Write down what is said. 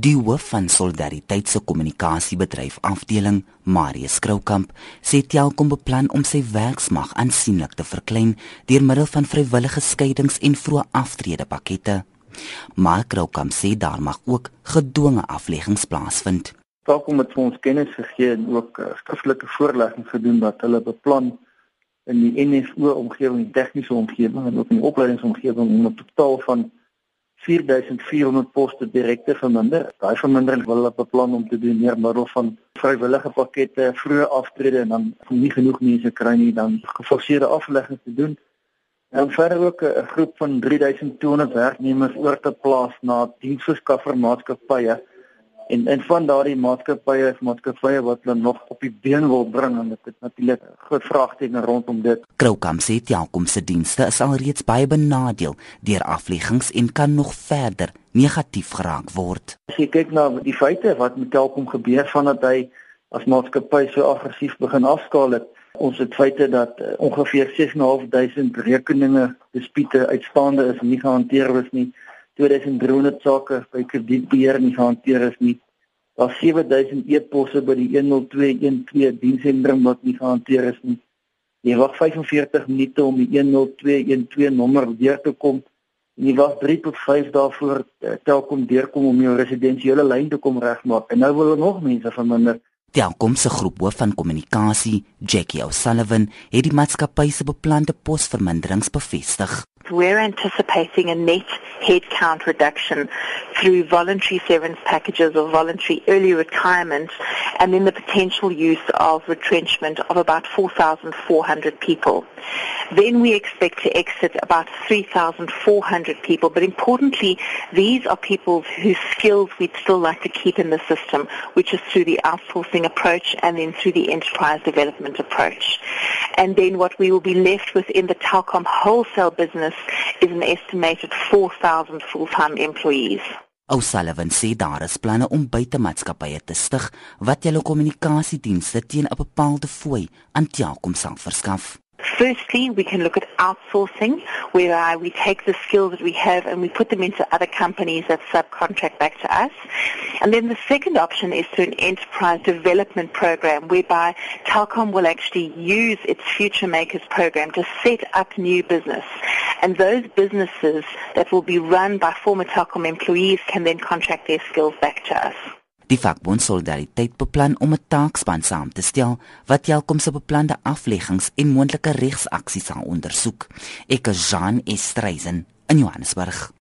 Die hoof van Solidariteit se kommunikasiebedryf afdeling, Marius Kroukamp, sê Telkom beplan om sy werksmag aansienlik te verklein deur middel van vrywillige skeidings en vroeë aftrede pakkette. Maar Kroukamp sê daar mag ook gedwonge afleggings plaasvind. Telkom het ons kennis gegee en ook uh, skriftelike voorlegging gedoen dat hulle beplan in die NSO omgewing, die tegniese omgewing en ook in die opleidingsomgewing om 'n totaal van 4400 poste direkte verminder. Daai vermindering wil hulle beplan om te doen deur middel van vrywillige pakkette, vroeë aftrede en dan nie genoeg mense kry nie dan geforseerde afleggings te doen. En verder ook 'n groep van 3200 werknemers oor te plaas na diensverskaffermaatskappye en en van daardie maatskappye is maatskappye wat hulle nog op die been wil bring en dit is natuurlik groot vraagteken rondom dit. Kroukam sê Telkom se dienste is alreeds baie benadeel deur afleggings en kan nog verder negatief geraak word. As jy kyk na die feite wat met Telkom gebeur vandat hy as maatskappy so aggressief begin afskaal het, ons het feite dat uh, ongeveer 6.500 rekeninge dispute uitstaande is en nie gehanteer is nie. 2300 sake by kredietbeheer nie gehanteer is nie. Daar 7000 e-posse by die 10212 diensentrum wat nie gehanteer is nie. Jy wag 45 minute om die 10212 nommer deur te kom. Jy wag 3 tot 5 dae voor uh, Telkom deurkom om jou residensiële lyn te kom regmaak. En nou wil hulle nog mense verminder. Telkom se groephoof van kommunikasie, Jackie O'Sullivan, het die maatskappy se beplande posverminderings bevestig. we're anticipating a net headcount reduction through voluntary severance packages or voluntary early retirement and then the potential use of retrenchment of about 4,400 people. Then we expect to exit about 3,400 people, but importantly, these are people whose skills we'd still like to keep in the system, which is through the outsourcing approach and then through the enterprise development approach. And then what we will be left with in the Telcom wholesale business is an estimated 4,000 full-time employees. O'Sullivan sê daar is planne om buitemaatskappye te stig wat julle kommunikasiedienste teen 'n bepaalde fooi aan Telkom sal verskaf. Firstly, we can look at outsourcing, where uh, we take the skills that we have and we put them into other companies that subcontract back to us. And then the second option is through an enterprise development program, whereby Telcom will actually use its Future Makers program to set up new business. And those businesses that will be run by former Telcom employees can then contract their skills back to us. Die vakbond Solidariteit beplan om 'n taakspan saam te stel wat Telkom se beplande afleggings en moontlike regsaksies sal ondersoek. Ek is Jean Estreisen in Johannesburg.